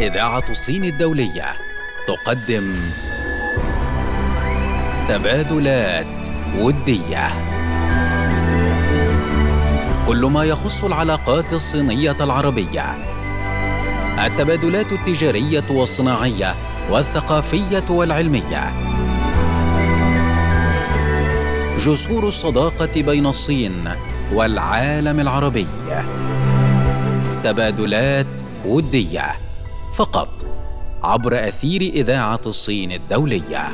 إذاعة الصين الدولية تقدم تبادلات ودية. كل ما يخص العلاقات الصينية العربية. التبادلات التجارية والصناعية والثقافية والعلمية. جسور الصداقة بين الصين والعالم العربي. تبادلات ودية. فقط عبر أثير إذاعة الصين الدولية.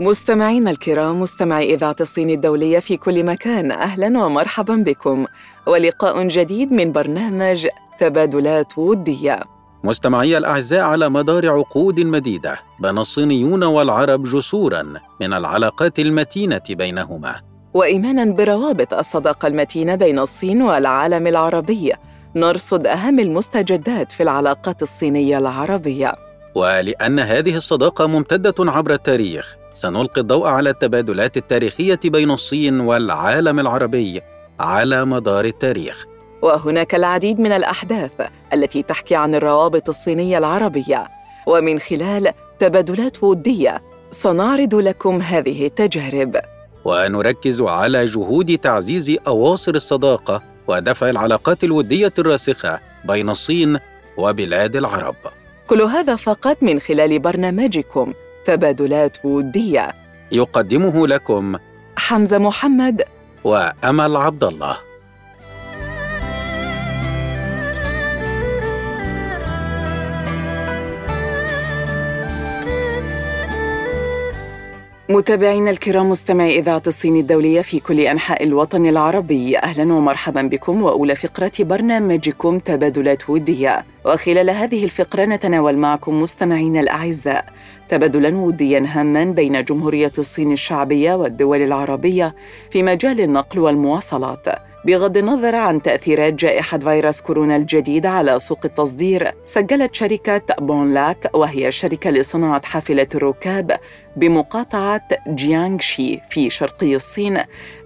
مستمعينا الكرام مستمعي إذاعة الصين الدولية في كل مكان أهلا ومرحبا بكم. ولقاء جديد من برنامج تبادلات ودية. مستمعي الأعزاء على مدار عقود مديدة بنى الصينيون والعرب جسورا من العلاقات المتينة بينهما. وايمانا بروابط الصداقة المتينة بين الصين والعالم العربي. نرصد أهم المستجدات في العلاقات الصينية العربية. ولأن هذه الصداقة ممتدة عبر التاريخ سنلقي الضوء على التبادلات التاريخية بين الصين والعالم العربي على مدار التاريخ. وهناك العديد من الأحداث التي تحكي عن الروابط الصينية العربية. ومن خلال تبادلات ودية سنعرض لكم هذه التجارب. ونركز على جهود تعزيز أواصر الصداقة ودفع العلاقات الودية الراسخة بين الصين وبلاد العرب. كل هذا فقط من خلال برنامجكم تبادلات ودية. يقدمه لكم حمزة محمد وأمل عبد الله. متابعينا الكرام مستمعي إذاعة الصين الدولية في كل أنحاء الوطن العربي أهلا ومرحبا بكم وأولى فقرة برنامجكم تبادلات ودية. وخلال هذه الفقرة نتناول معكم مستمعينا الأعزاء تبادلا وديا هاما بين جمهورية الصين الشعبية والدول العربية في مجال النقل والمواصلات بغض النظر عن تأثيرات جائحة فيروس كورونا الجديد على سوق التصدير. سجلت شركة بونلاك وهي شركة لصناعة حافلة الركاب بمقاطعة جيانغشي في شرقي الصين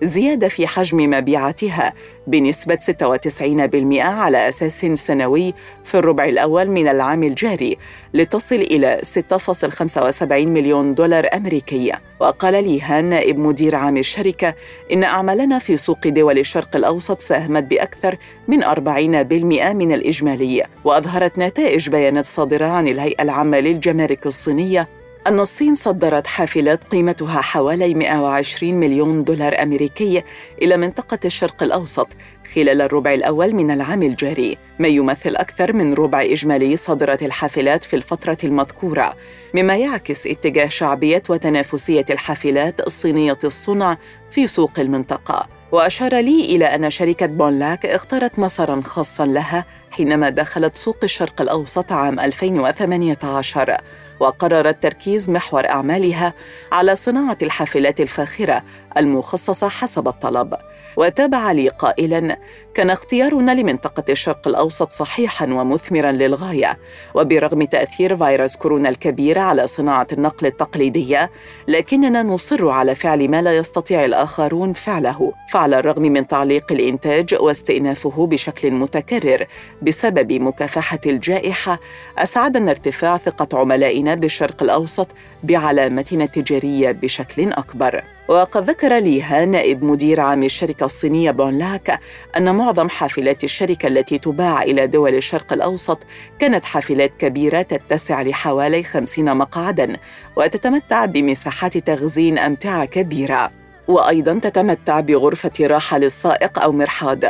زيادة في حجم مبيعاتها بنسبة 96% على أساس سنوي في الربع الأول من العام الجاري لتصل إلى 6.75 مليون دولار أمريكي. وقال لي هان نائب مدير عام الشركة إن أعمالنا في سوق دول الشرق الأوسط ساهمت بأكثر من 40% من الإجمالي. وأظهرت نتائج بيانات صادرة عن الهيئة العامة للجمارك الصينية أن الصين صدرت حافلات قيمتها حوالي 120 مليون دولار أمريكي إلى منطقة الشرق الأوسط خلال الربع الأول من العام الجاري، ما يمثل أكثر من ربع إجمالي صادرات الحافلات في الفترة المذكورة، مما يعكس اتجاه شعبية وتنافسية الحافلات الصينية الصنع في سوق المنطقة. وأشار لي إلى أن شركة بونلاك اختارت مسارا خاصا لها حينما دخلت سوق الشرق الأوسط عام 2018 وقررت تركيز محور أعمالها على صناعة الحافلات الفاخرة المخصصة حسب الطلب. وتابع لي قائلا كان اختيارنا لمنطقة الشرق الأوسط صحيحا ومثمرا للغاية وبرغم تأثير فيروس كورونا الكبير على صناعة النقل التقليدية لكننا نصر على فعل ما لا يستطيع الآخرون فعله فعلى الرغم من تعليق الإنتاج واستئنافه بشكل متكرر بسبب مكافحة الجائحة أسعدنا ارتفاع ثقة عملائنا بالشرق الأوسط بعلامتنا التجارية بشكل أكبر. وقد ذكر ليها نائب مدير عام الشركة الصينية بونلاك أن معظم حافلات الشركة التي تباع إلى دول الشرق الأوسط كانت حافلات كبيرة تتسع لحوالي خمسين مقعداً وتتمتع بمساحات تخزين أمتعة كبيرة. وأيضاً تتمتع بغرفة راحة للسائق أو مرحاض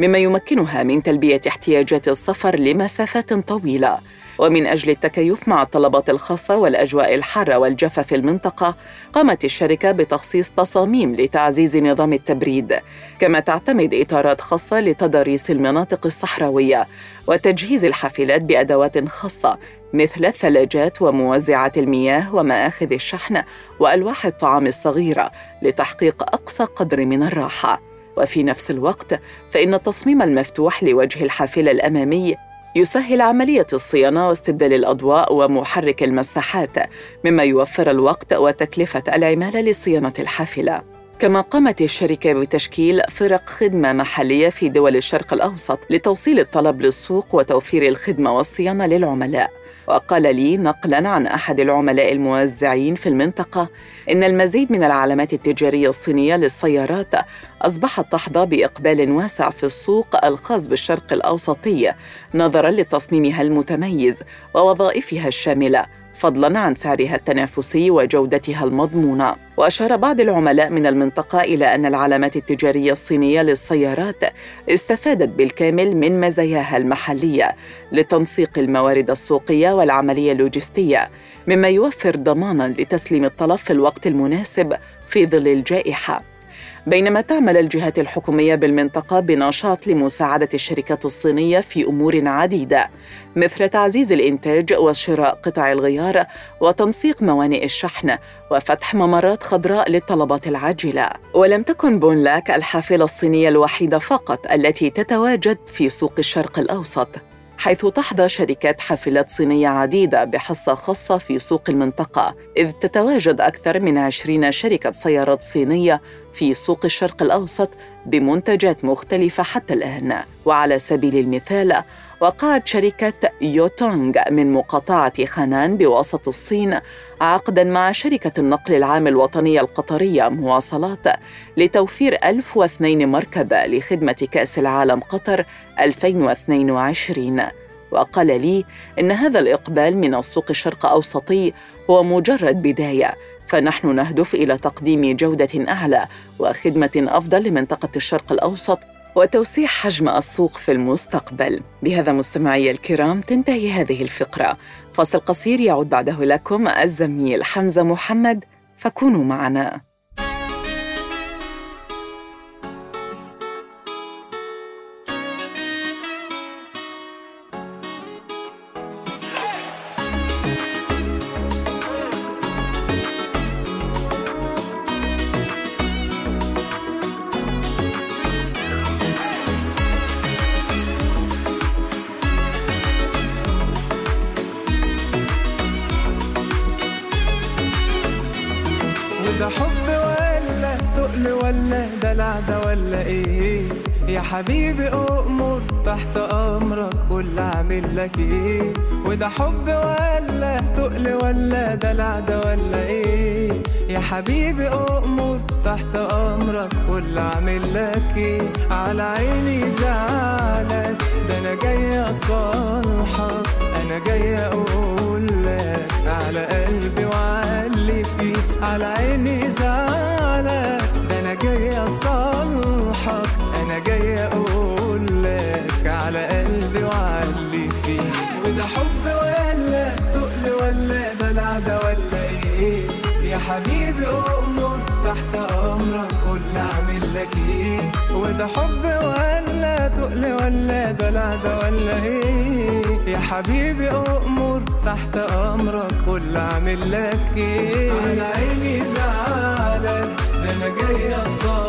مما يمكنها من تلبية احتياجات السفر لمسافات طويلة. ومن أجل التكيف مع الطلبات الخاصة والأجواء الحارة والجافة في المنطقة قامت الشركة بتخصيص تصاميم لتعزيز نظام التبريد كما تعتمد إطارات خاصة لتضاريس المناطق الصحراوية وتجهيز الحافلات بأدوات خاصة مثل الثلاجات وموزعات المياه ومآخذ الشحن وألواح الطعام الصغيرة لتحقيق أقصى قدر من الراحة. وفي نفس الوقت فإن التصميم المفتوح لوجه الحافلة الأمامي يسهل عملية الصيانة واستبدال الأضواء ومحرك المساحات مما يوفر الوقت وتكلفة العمالة لصيانة الحافلة. كما قامت الشركة بتشكيل فرق خدمة محلية في دول الشرق الأوسط لتوصيل الطلب للسوق وتوفير الخدمة والصيانة للعملاء. وقال لي نقلا عن أحد العملاء الموزعين في المنطقة إن المزيد من العلامات التجارية الصينية للسيارات أصبحت تحظى بإقبال واسع في السوق الخاص بالشرق الأوسطي نظرا لتصميمها المتميز ووظائفها الشاملة. فضلا عن سعرها التنافسي وجودتها المضمونة. وأشار بعض العملاء من المنطقة إلى أن العلامات التجارية الصينية للسيارات استفادت بالكامل من مزاياها المحلية لتنسيق الموارد السوقية والعملية اللوجستية مما يوفر ضمانا لتسليم الطلب في الوقت المناسب في ظل الجائحة. بينما تعمل الجهات الحكومية بالمنطقة بنشاط لمساعدة الشركات الصينية في أمور عديدة مثل تعزيز الإنتاج وشراء قطع الغيار وتنسيق موانئ الشحن وفتح ممرات خضراء للطلبات العاجلة. ولم تكن بونلاك الحافلة الصينية الوحيدة فقط التي تتواجد في سوق الشرق الأوسط. حيث تحظى شركات حافلات صينية عديدة بحصة خاصة في سوق المنطقة إذ تتواجد أكثر من عشرين شركة سيارات صينية في سوق الشرق الأوسط بمنتجات مختلفة حتى الآن. وعلى سبيل المثال وقعت شركة يوتونغ من مقاطعة خانان بوسط الصين عقداً مع شركة النقل العام الوطنية القطرية مواصلات لتوفير 1002 مركبة لخدمة كأس العالم قطر 2022 وقال لي إن هذا الإقبال من السوق الشرق أوسطي هو مجرد بداية فنحن نهدف إلى تقديم جودة أعلى وخدمة أفضل لمنطقة الشرق الأوسط وتوسيع حجم السوق في المستقبل. بهذا مستمعي الكرام تنتهي هذه الفقرة. فاصل قصير يعود بعده لكم الزميل حمزة محمد فكونوا معنا. إيه؟ يا حبيبي أؤمر تحت أمرك قول أعمل لك إيه؟ وده حب ولا تقل ولا دلع ده ولا إيه؟ يا حبيبي أؤمر تحت أمرك قول أعمل لك إيه؟ على عيني زعلك ده أنا جاي أصالحك أنا جاي أقول لك على قلبي وعلي فيه على عيني زعلك أنا جاي أصالحك أنا جاي أقول لك على قلبي وعلي فيه وده حب ولا تقل ولا دلع ده ولا إيه؟ يا حبيبي أؤمر تحت أمرك قول أعمل لك إيه؟ وده حب ولا تقل ولا دلع ولا إيه؟ يا حبيبي أؤمر تحت أمرك قول أعمل لك إيه؟ على عيني زعلك ده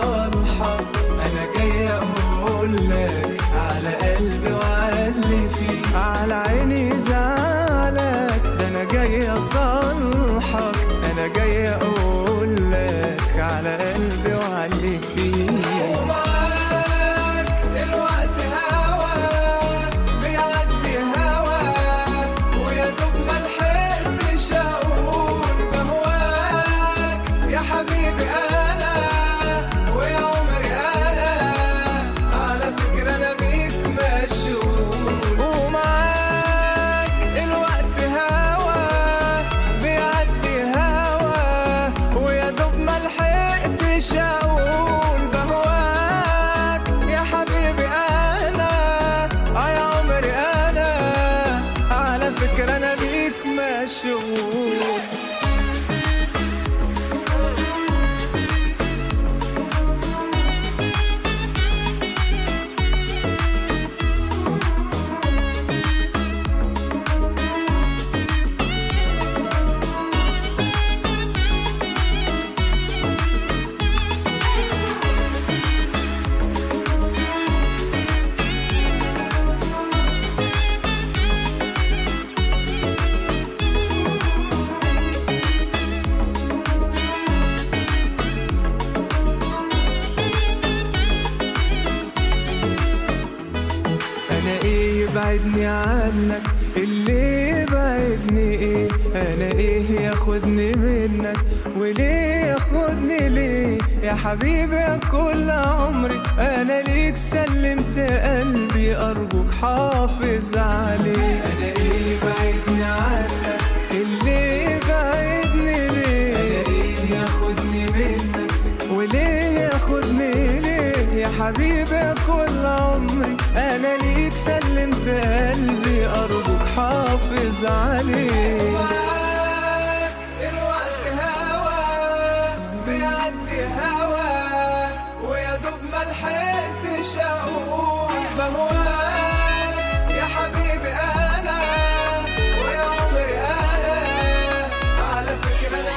Hollywood. يا كل عمري أنا ليك سلمت قلبي أرجوك حافظ عليه. أنا إيه يبعدني عنك؟ اللي يبعدني ليه؟ أنا إيه ياخدني منك؟ وليه ياخدني ليه؟ يا حبيبي يا كل عمري أنا ليك سلمت قلبي أرجوك حافظ عليه. يا حبيبي أنا ويا عمري أنا على فكره أنا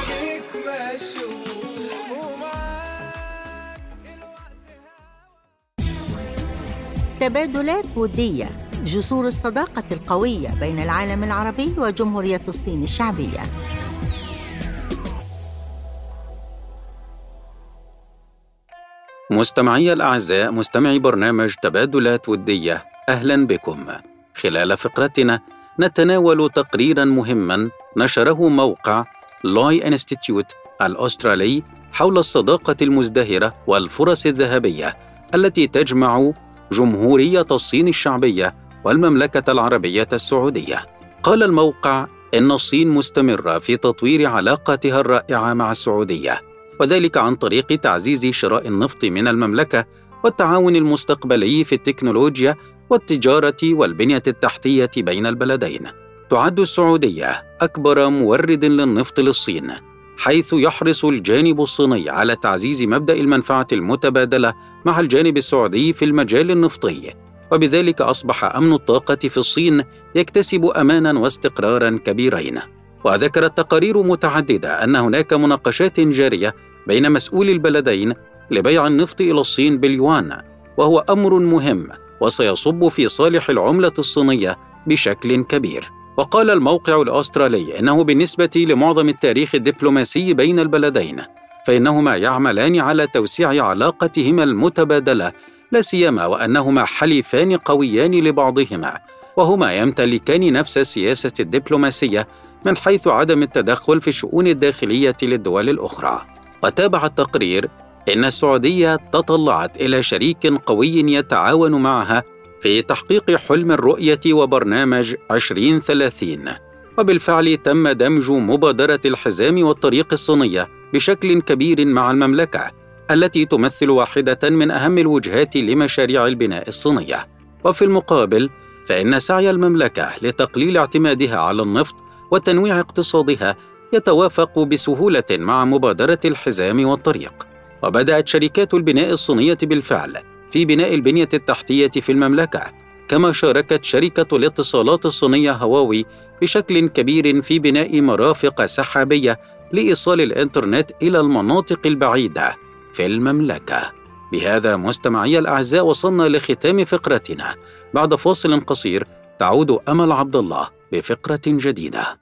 تبادلات ودية. جسور الصداقة القوية بين العالم العربي وجمهورية الصين الشعبية. مستمعي الأعزاء مستمعي برنامج تبادلات ودية أهلا بكم. خلال فقرتنا نتناول تقريرا مهما نشره موقع Lowy Institute الأسترالي حول الصداقة المزدهرة والفرص الذهبية التي تجمع جمهورية الصين الشعبية والمملكة العربية السعودية. قال الموقع إن الصين مستمرة في تطوير علاقاتها الرائعة مع السعودية وذلك عن طريق تعزيز شراء النفط من المملكة والتعاون المستقبلي في التكنولوجيا والتجارة والبنية التحتية بين البلدين. تعد السعودية أكبر مورد للنفط للصين، حيث يحرص الجانب الصيني على تعزيز مبدأ المنفعة المتبادلة مع الجانب السعودي في المجال النفطي، وبذلك أصبح أمن الطاقة في الصين يكتسب امانا واستقرارا كبيرين. وذكرت تقارير متعددة أن هناك مناقشات جارية بين مسؤولي البلدين لبيع النفط إلى الصين باليوان وهو أمر مهم وسيصب في صالح العملة الصينية بشكل كبير. وقال الموقع الأسترالي إنه بالنسبة لمعظم التاريخ الدبلوماسي بين البلدين فإنهما يعملان على توسيع علاقتهما المتبادلة لا سيما وأنهما حليفان قويان لبعضهما وهما يمتلكان نفس السياسة الدبلوماسية من حيث عدم التدخل في الشؤون الداخلية للدول الأخرى. وتابع التقرير إن السعودية تطلعت إلى شريك قوي يتعاون معها في تحقيق حلم الرؤية وبرنامج 2030 وبالفعل تم دمج مبادرة الحزام والطريق الصينية بشكل كبير مع المملكة التي تمثل واحدة من أهم الوجهات لمشاريع البناء الصينية. وفي المقابل فإن سعي المملكة لتقليل اعتمادها على النفط وتنويع اقتصادها يتوافق بسهولة مع مبادرة الحزام والطريق. وبدأت شركات البناء الصينية بالفعل في بناء البنية التحتية في المملكة كما شاركت شركة الاتصالات الصينية هواوي بشكل كبير في بناء مرافق سحابية لإيصال الإنترنت إلى المناطق البعيدة في المملكة. بهذا مستمعي الأعزاء وصلنا لختام فقرتنا. بعد فاصل قصير تعود أمل عبد الله بفقره جديدة.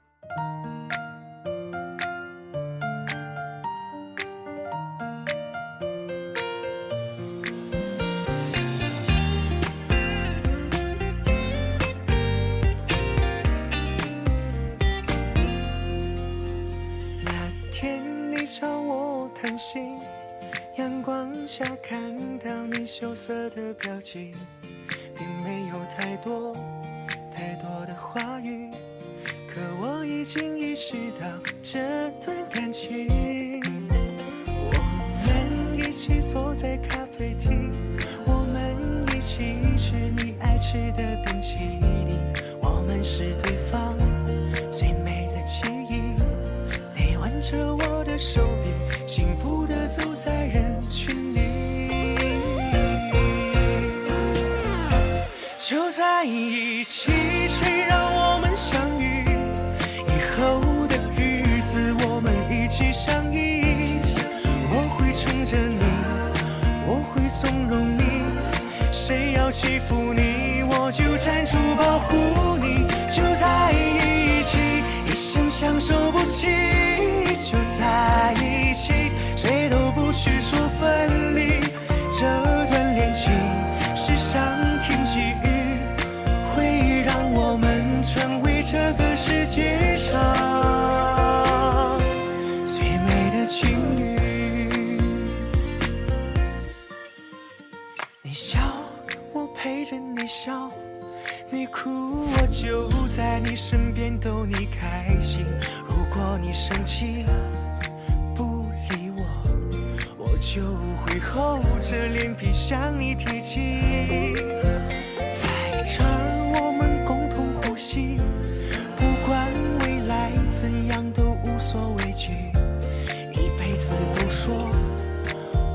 心，阳光下看到你羞涩的表情，并没有太多太多的话语，可我已经意识到这段感情。我们一起坐在咖啡厅，我们一起吃你爱吃的冰淇淋，我们是对方最美的记忆。你挽着我的手，在人群里。就在一起，谁让我们相遇？以后的日子，我们一起相依。我会宠着你，我会纵容你。谁要欺负你，我就站出保护你。就在一起，一生相守不弃。就在一起，际遇会让我们成为这个世界上最美的情侣。你笑我陪着你笑你哭我就在你身边逗你开心。如果你生气了就会厚着脸皮向你提起。在这儿，我们共同呼吸，不管未来怎样都无所畏惧，一辈子都说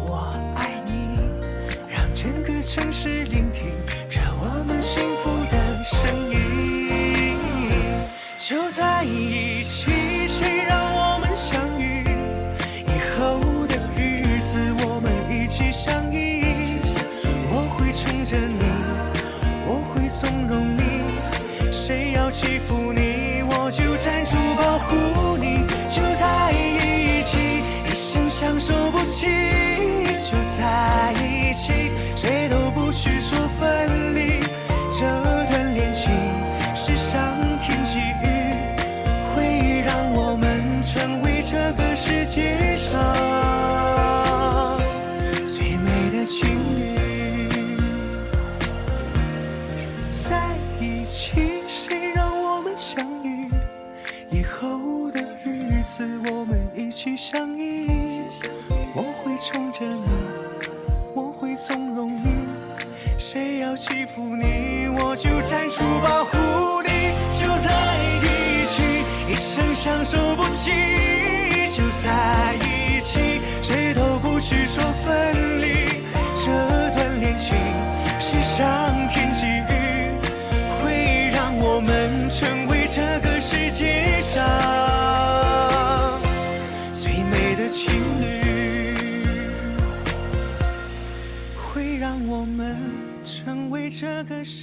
我爱你，让整个城市里服你，我就站出保护你。就在一起，一生相守不弃。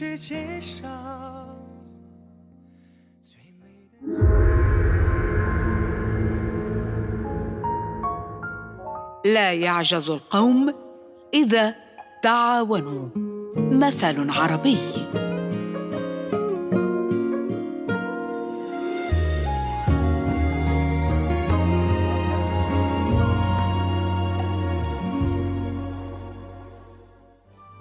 世界上最美的。 لا يعجز القوم اذا تعاونوا مثل عربي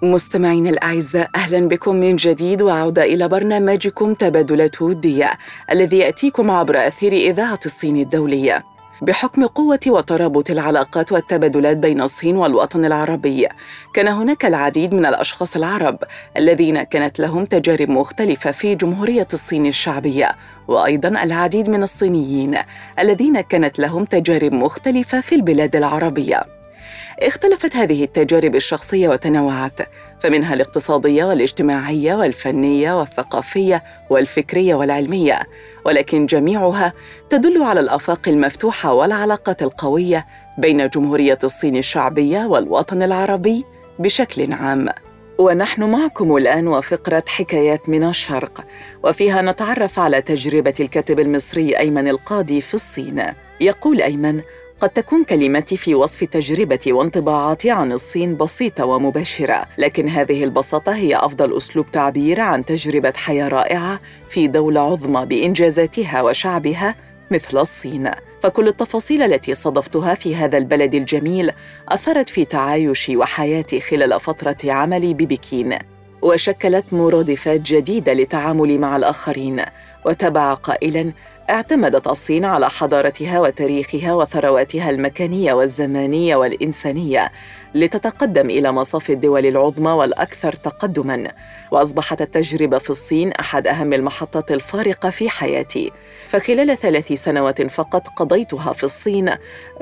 مستمعينا الأعزاء أهلا بكم من جديد وعودة إلى برنامجكم تبادلات ودية الذي يأتيكم عبر أثير إذاعة الصين الدولية. بحكم قوة وترابط العلاقات والتبادلات بين الصين والوطن العربي كان هناك العديد من الأشخاص العرب الذين كانت لهم تجارب مختلفة في جمهورية الصين الشعبية وأيضا العديد من الصينيين الذين كانت لهم تجارب مختلفة في البلاد العربية. اختلفت هذه التجارب الشخصية وتنوعت فمنها الاقتصادية والاجتماعية والفنية والثقافية والفكرية والعلمية ولكن جميعها تدل على الآفاق المفتوحة والعلاقات القوية بين جمهورية الصين الشعبية والوطن العربي بشكل عام. ونحن معكم الآن وفقرة حكايات من الشرق وفيها نتعرف على تجربة الكاتب المصري أيمن القاضي في الصين. يقول أيمن قد تكون كلمتي في وصف تجربتي وانطباعاتي عن الصين بسيطة ومباشرة، لكن هذه البساطة هي أفضل أسلوب تعبير عن تجربة حياة رائعة في دولة عظمى بإنجازاتها وشعبها مثل الصين. فكل التفاصيل التي صادفتها في هذا البلد الجميل أثرت في تعايشي وحياتي خلال فترة عملي ببكين. وشكلت مرادفات جديدة للتعامل مع الآخرين، وتبع قائلاً: اعتمدت الصين على حضارتها وتاريخها وثرواتها المكانية والزمانية والإنسانية لتتقدم إلى مصاف الدول العظمى والأكثر تقدما. وأصبحت التجربة في الصين أحد أهم المحطات الفارقة في حياتي. فخلال ثلاث سنوات فقط قضيتها في الصين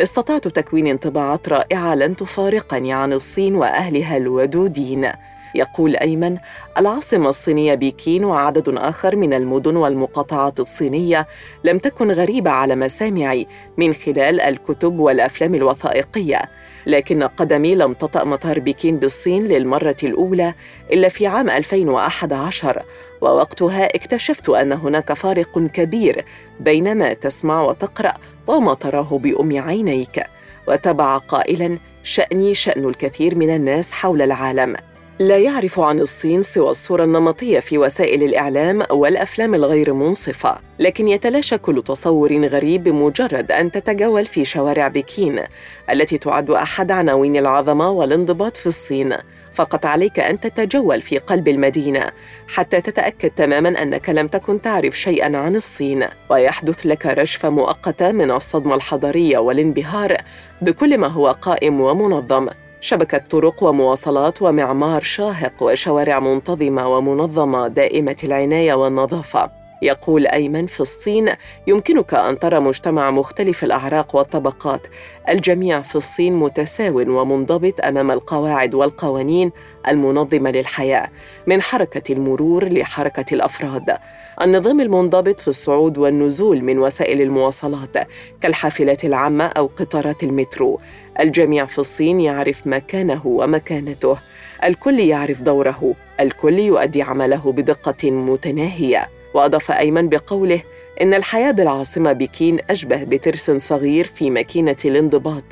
استطعت تكوين انطباعات رائعة لن تفارقني عن الصين وأهلها الودودين. يقول أيمن العاصمة الصينية بكين وعدد آخر من المدن والمقاطعات الصينية لم تكن غريبة على مسامعي من خلال الكتب والأفلام الوثائقية لكن قدمي لم تطأ مطار بكين بالصين للمرة الأولى إلا في عام 2011 ووقتها اكتشفت أن هناك فارق كبير بين ما تسمع وتقرأ وما تراه بأم عينيك وتبع قائلا شأني شأن الكثير من الناس حول العالم. لا يعرف عن الصين سوى الصورة النمطية في وسائل الإعلام والأفلام الغير منصفة، لكن يتلاشى كل تصور غريب بمجرد أن تتجول في شوارع بكين التي تعد أحد عناوين العظمة والانضباط في الصين، فقط عليك أن تتجول في قلب المدينة حتى تتأكد تماما أنك لم تكن تعرف شيئا عن الصين. ويحدث لك رشفة مؤقتة من الصدمة الحضارية والانبهار بكل ما هو قائم ومنظم. شبكة طرق ومواصلات ومعمار شاهق وشوارع منتظمة ومنظمة دائمة العناية والنظافة. يقول أيمن في الصين يمكنك أن ترى مجتمع مختلف الأعراق والطبقات. الجميع في الصين متساو ومنضبط أمام القواعد والقوانين المنظمة للحياة من حركة المرور لحركة الأفراد. النظام المنضبط في الصعود والنزول من وسائل المواصلات كالحافلات العامة أو قطارات المترو. الجميع في الصين يعرف مكانه ومكانته. الكل يعرف دوره. الكل يؤدي عمله بدقة متناهية. وأضاف أيمن بقوله إن الحياة بالعاصمة بكين أشبه بترس صغير في ماكينة الانضباط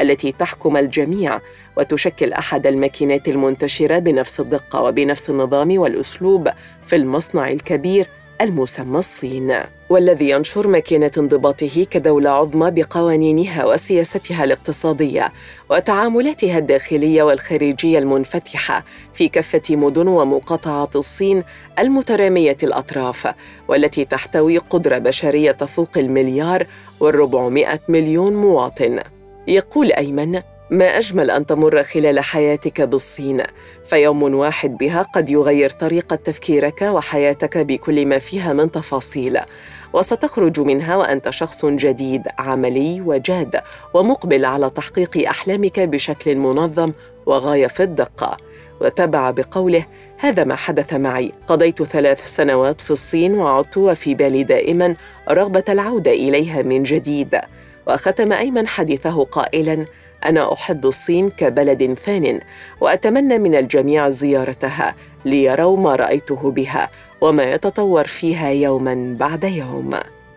التي تحكم الجميع وتشكل أحد الماكينات المنتشرة بنفس الدقة وبنفس النظام والأسلوب في المصنع الكبير. المسمى الصين والذي ينشر ماكينة انضباطه كدولة عظمى بقوانينها وسياستها الاقتصادية وتعاملاتها الداخلية والخارجية المنفتحة في كافة مدن ومقاطعات الصين المترامية الأطراف والتي تحتوي قدرة بشرية تفوق المليار والربعمائة مليون مواطن. يقول أيمن ما أجمل أن تمر خلال حياتك بالصين. فيوم واحد بها قد يغير طريقة تفكيرك وحياتك بكل ما فيها من تفاصيل. وستخرج منها وأنت شخص جديد عملي وجاد ومقبل على تحقيق أحلامك بشكل منظم وغاية في الدقة. وتبع بقوله هذا ما حدث معي. قضيت ثلاث سنوات في الصين وعدت وفي بالي دائما رغبة العودة إليها من جديد. وختم أيمن حديثه قائلا أنا أحب الصين كبلد ثان وأتمنى من الجميع زيارتها ليروا ما رأيته بها وما يتطور فيها يوما بعد يوم.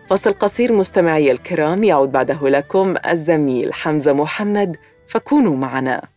فصل قصير مستمعي الكرام يعود بعده لكم الزميل حمزة محمد فكونوا معنا.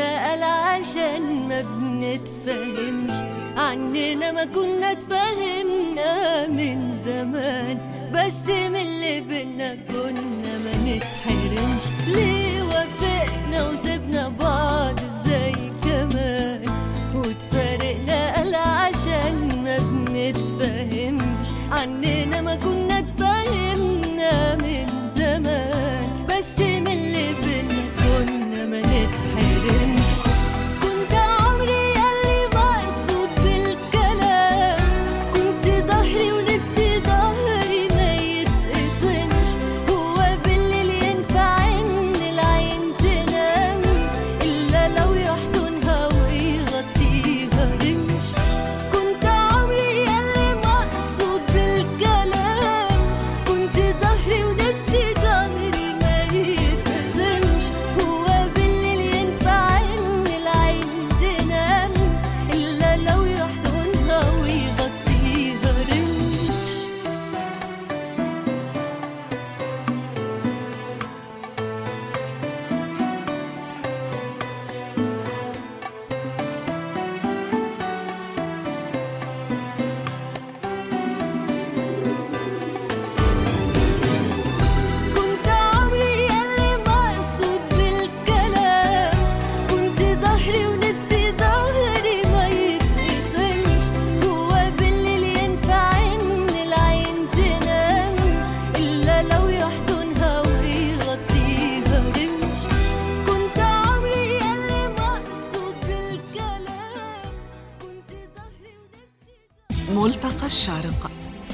قال عشان ما بنتفهمش عننا ما كنا اتفهمنا من زمان بس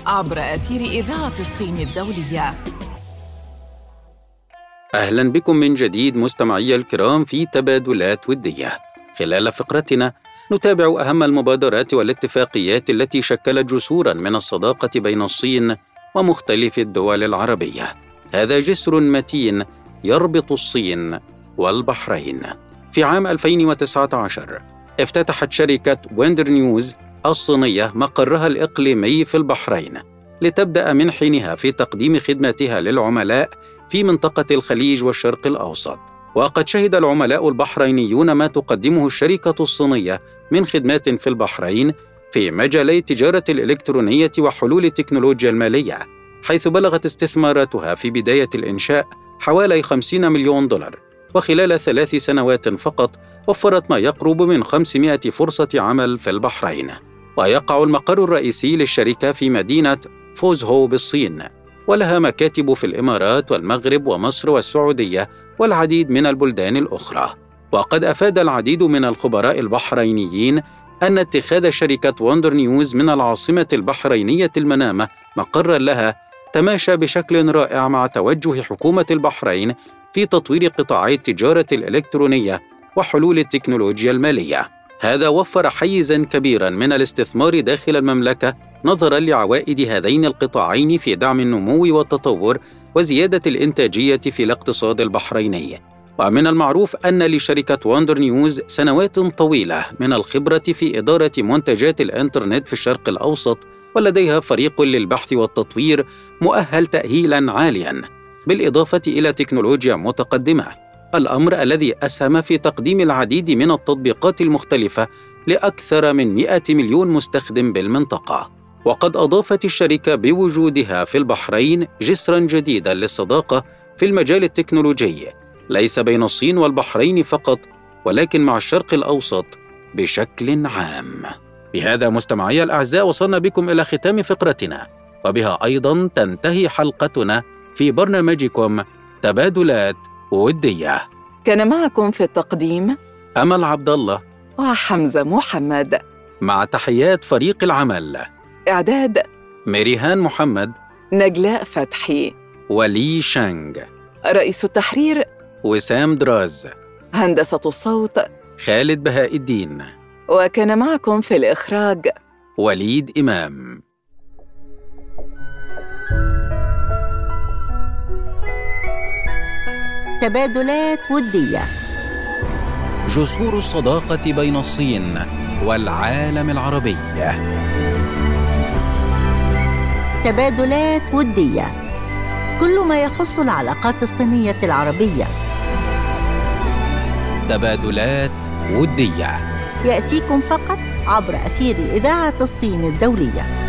عبر أثير إذاعة الصين الدولية. أهلا بكم من جديد مستمعي الكرام في تبادلات ودية. خلال فقرتنا نتابع أهم المبادرات والاتفاقيات التي شكلت جسورا من الصداقة بين الصين ومختلف الدول العربية. هذا جسر متين يربط الصين والبحرين. في عام 2019 افتتحت شركة ويندر نيوز الصينية مقرها الإقليمي في البحرين لتبدأ من حينها في تقديم خدماتها للعملاء في منطقة الخليج والشرق الأوسط. وقد شهد العملاء البحرينيون ما تقدمه الشركة الصينية من خدمات في البحرين في مجالي التجارة الإلكترونية وحلول التكنولوجيا المالية حيث بلغت استثماراتها في بداية الإنشاء حوالي 50 مليون دولار. وخلال ثلاث سنوات فقط وفرت ما يقرب من 500 فرصة عمل في البحرين. ويقع المقر الرئيسي للشركة في مدينة فوزهو بالصين ولها مكاتب في الإمارات والمغرب ومصر والسعودية والعديد من البلدان الأخرى. وقد أفاد العديد من الخبراء البحرينيين أن اتخاذ شركة وندر نيوز من العاصمة البحرينية المنامة مقرا لها تماشى بشكل رائع مع توجه حكومة البحرين في تطوير قطاعي التجارة الإلكترونية وحلول التكنولوجيا المالية. هذا وفر حيزا كبيرا من الاستثمار داخل المملكة نظرا لعوائد هذين القطاعين في دعم النمو والتطور وزيادة الإنتاجية في الاقتصاد البحريني. ومن المعروف أن لشركة واندر نيوز سنوات طويلة من الخبرة في إدارة منتجات الإنترنت في الشرق الأوسط ولديها فريق للبحث والتطوير مؤهل تأهيلا عاليا بالإضافة إلى تكنولوجيا متقدمة. الأمر الذي أسهم في تقديم العديد من التطبيقات المختلفة لأكثر من 100 مليون مستخدم بالمنطقة. وقد أضافت الشركة بوجودها في البحرين جسرا جديدا للصداقة في المجال التكنولوجي. ليس بين الصين والبحرين فقط ولكن مع الشرق الأوسط بشكل عام. بهذا مستمعي الأعزاء وصلنا بكم إلى ختام فقرتنا. وبها أيضا تنتهي حلقتنا في برنامجكم تبادلات ودية. كان معكم في التقديم أمل عبد الله وحمزة محمد. مع تحيات فريق العمل. إعداد ميريهان محمد. نجلاء فتحي. ولي شانغ. رئيس التحرير وسام دراز. هندسة الصوت خالد بهاء الدين. وكان معكم في الإخراج وليد إمام. تبادلات ودية جسور الصداقة بين الصين والعالم العربي. تبادلات ودية كل ما يخص العلاقات الصينية العربية. تبادلات ودية يأتيكم فقط عبر أثير إذاعة الصين الدولية.